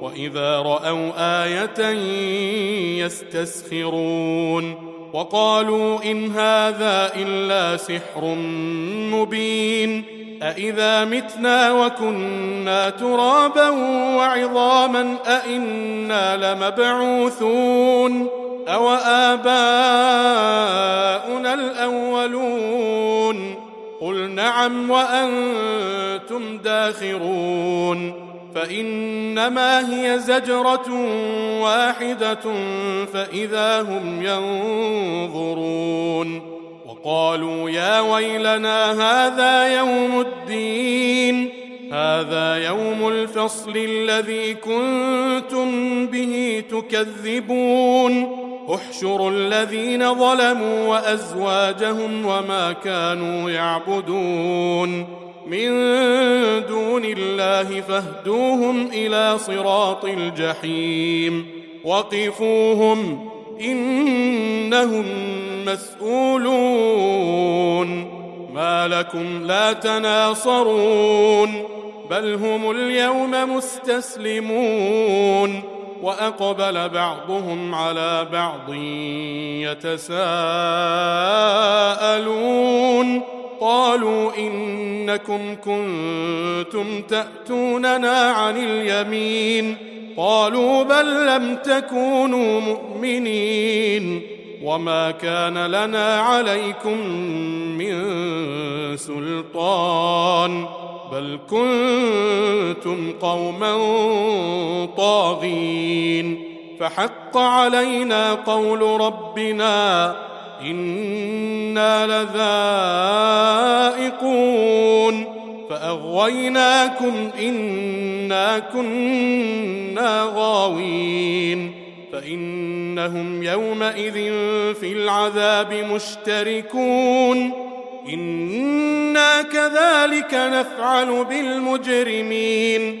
وإذا رأوا آية يستسخرون وقالوا إن هذا إلا سحر مبين أإذا متنا وكنا ترابا وعظاما أإنا لمبعوثون أو آباؤنا الأولون قل نعم وأنتم داخرون فإنما هي زجرة واحدة فإذا هم ينظرون وقالوا يا ويلنا هذا يوم الدين هذا يوم الفصل الذي كنتم به تكذبون. احشروا الذين ظلموا وأزواجهم وما كانوا يعبدون. من دون الله فاهدوهم إلى صراط الجحيم. وقفوهم إنهم مسؤولون. ما لكم لا تناصرون بل هم اليوم مستسلمون. وأقبل بعضهم على بعض يتساءلون. قالوا إنكم كنتم تأتوننا عن اليمين. قالوا بل لم تكونوا مؤمنين. وما كان لنا عليكم من سلطان. بل كنتم قوما طاغين. فحق علينا قول ربنا إنا لذائقون فأغويناكم إنا كنا غاوين فإنهم يومئذ في العذاب مشتركون إنا كذلك نفعل بالمجرمين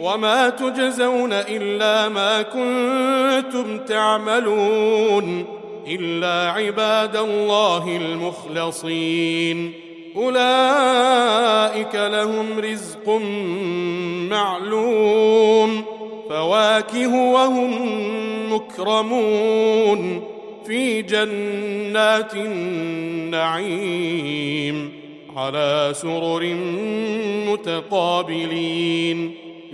وما تجزون إلا ما كنتم تعملون إلا عباد الله المخلصين. أولئك لهم رزق معلوم. فواكه وهم مكرمون. في جنات النعيم على سرر متقابلين.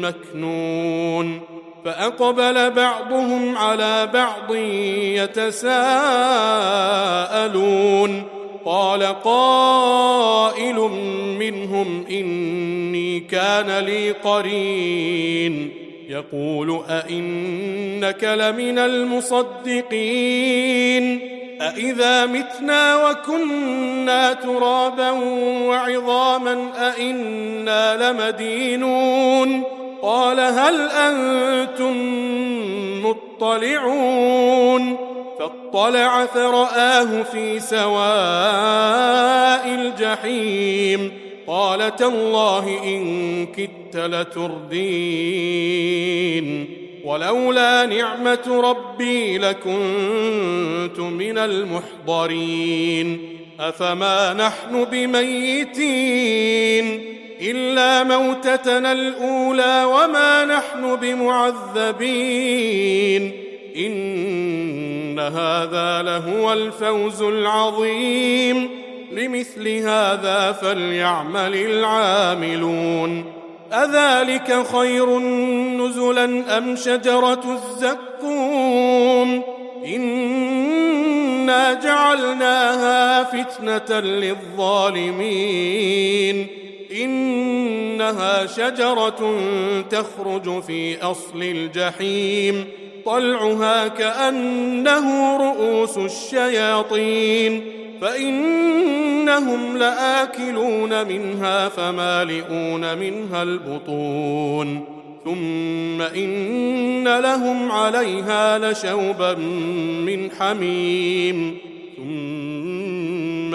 مكنون فأقبل بعضهم على بعض يتساءلون قال قائل منهم إني كان لي قرين يقول أئنك لمن المصدقين أإذا متنا وكنا ترابا وعظاما أئنا لمدينون قال هل أنتم مطلعون فاطلع فرآه في سواء الجحيم قال تالله إن كدت لتردين ولولا نعمة ربي لكنت من المحضرين أفما نحن بميتين إلا موتتنا الأولى وما نحن بمعذبين. إن هذا لهو الفوز العظيم. لمثل هذا فليعمل العاملون. أذلك خير نزلا أم شجرة الزقوم؟ إنا جعلناها فتنة للظالمين. إنها شجرة تخرج في أصل الجحيم طلعها كأنه رؤوس الشياطين فإنهم لآكلون منها فمالئون منها البطون ثم إن لهم عليها لشوبا من حميم ثم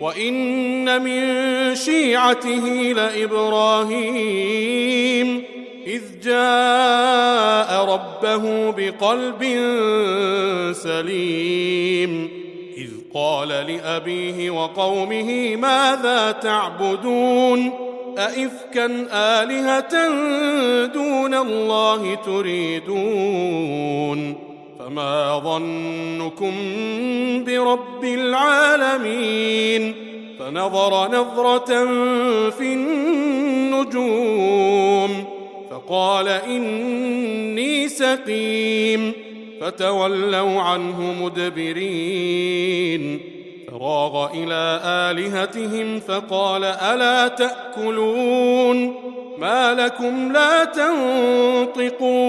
وان من شيعته لابراهيم اذ جاء ربه بقلب سليم اذ قال لابيه وقومه ماذا تعبدون أئفكا آلهة دون الله تريدون فما ظنكم برب العالمين فنظر نظرة في النجوم فقال إني سقيم فتولوا عنه مدبرين فراغ إلى آلهتهم فقال ألا تأكلون ما لكم لا تنطقون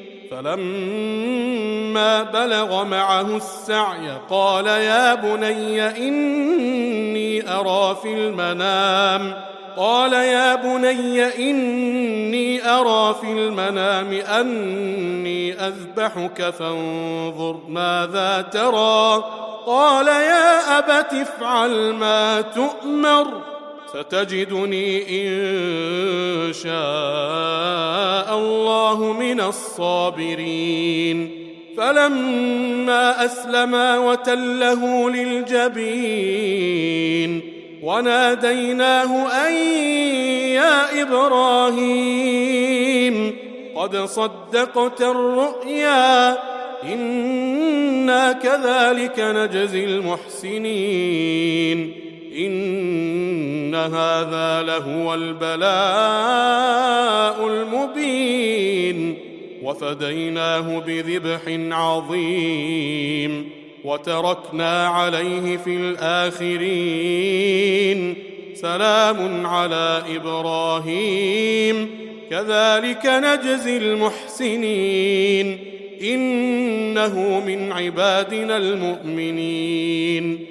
فلما بلغ معه السعي قال يا بني إني أرى في المنام. قال يا بني إني أرى في المنام أني أذبحك فانظر ماذا ترى. قال يا أبت افعل ما تؤمر. ستجدني إن شاء الله من الصابرين. فلما أسلما وتله للجبين وناديناه أن يا إبراهيم قد صدقت الرؤيا إنا كذلك نجزي المحسنين. إن هذا لهو البلاء المبين. وفديناه بذبح عظيم. وتركنا عليه في الآخرين. سلام على إبراهيم. كذلك نجزي المحسنين. إنه من عبادنا المؤمنين.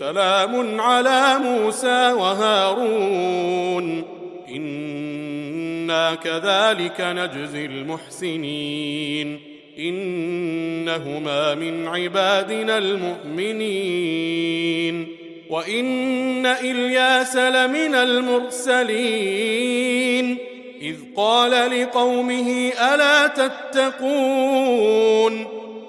سلام على موسى وهارون. إنا كذلك نجزي المحسنين. إنهما من عبادنا المؤمنين. وإن إلياس لمن المرسلين. إذ قال لقومه ألا تتقون؟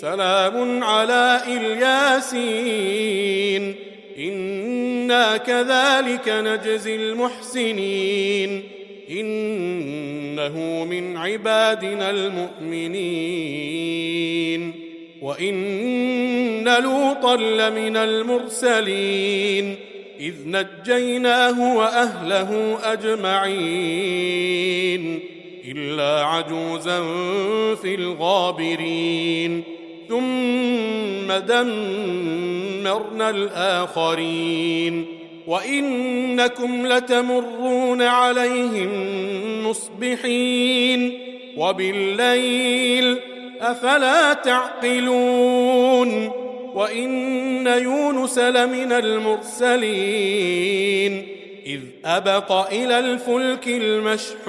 سلام على إلياسين. إنا كذلك نجزي المحسنين. إنه من عبادنا المؤمنين. وإن لوطا لمن المرسلين. إذ نجيناه وأهله أجمعين. إلا عجوزا في الغابرين. ثم دمرنا الآخرين وإنكم لتمرون عليهم مصبحين وبالليل أفلا تعقلون وإن يونس لمن المرسلين إذ أبق إلى الفلك المشحون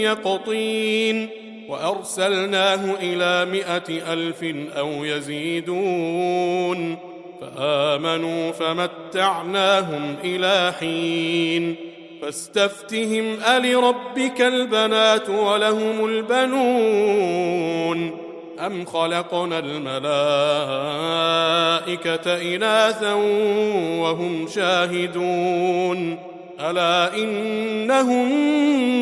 يقطين وأرسلناه إلى مائه ألف أو يزيدون فآمنوا فمتعناهم إلى حين فاستفتهم ألربك البنات ولهم البنون أم خلقنا الملائكة إناثا وهم شاهدون ألا إنهم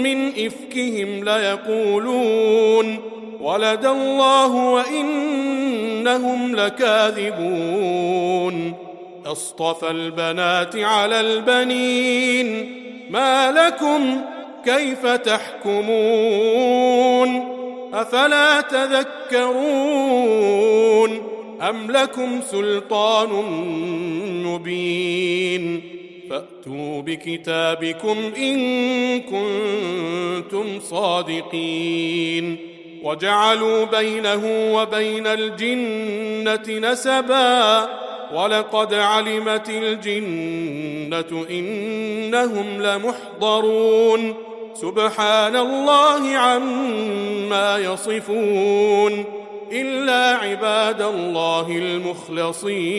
من إفكهم ليقولون ولد الله وإنهم لكاذبون أصطفى البنات على البنين ما لكم كيف تحكمون أفلا تذكرون أم لكم سلطان مبين فأتوا بكتابكم إن كنتم صادقين وجعلوا بينه وبين الجنة نسبا ولقد علمت الجنة إنهم لمحضرون سبحان الله عما يصفون إلا عباد الله المخلصين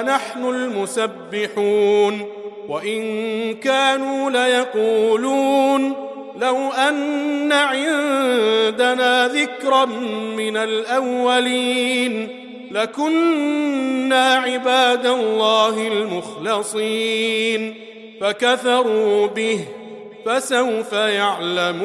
لنحن المسبحون وإن كانوا ليقولون لو أن عندنا ذكرا من الأولين لكنا عباد الله المخلصين فكفروا به فسوف يعلمون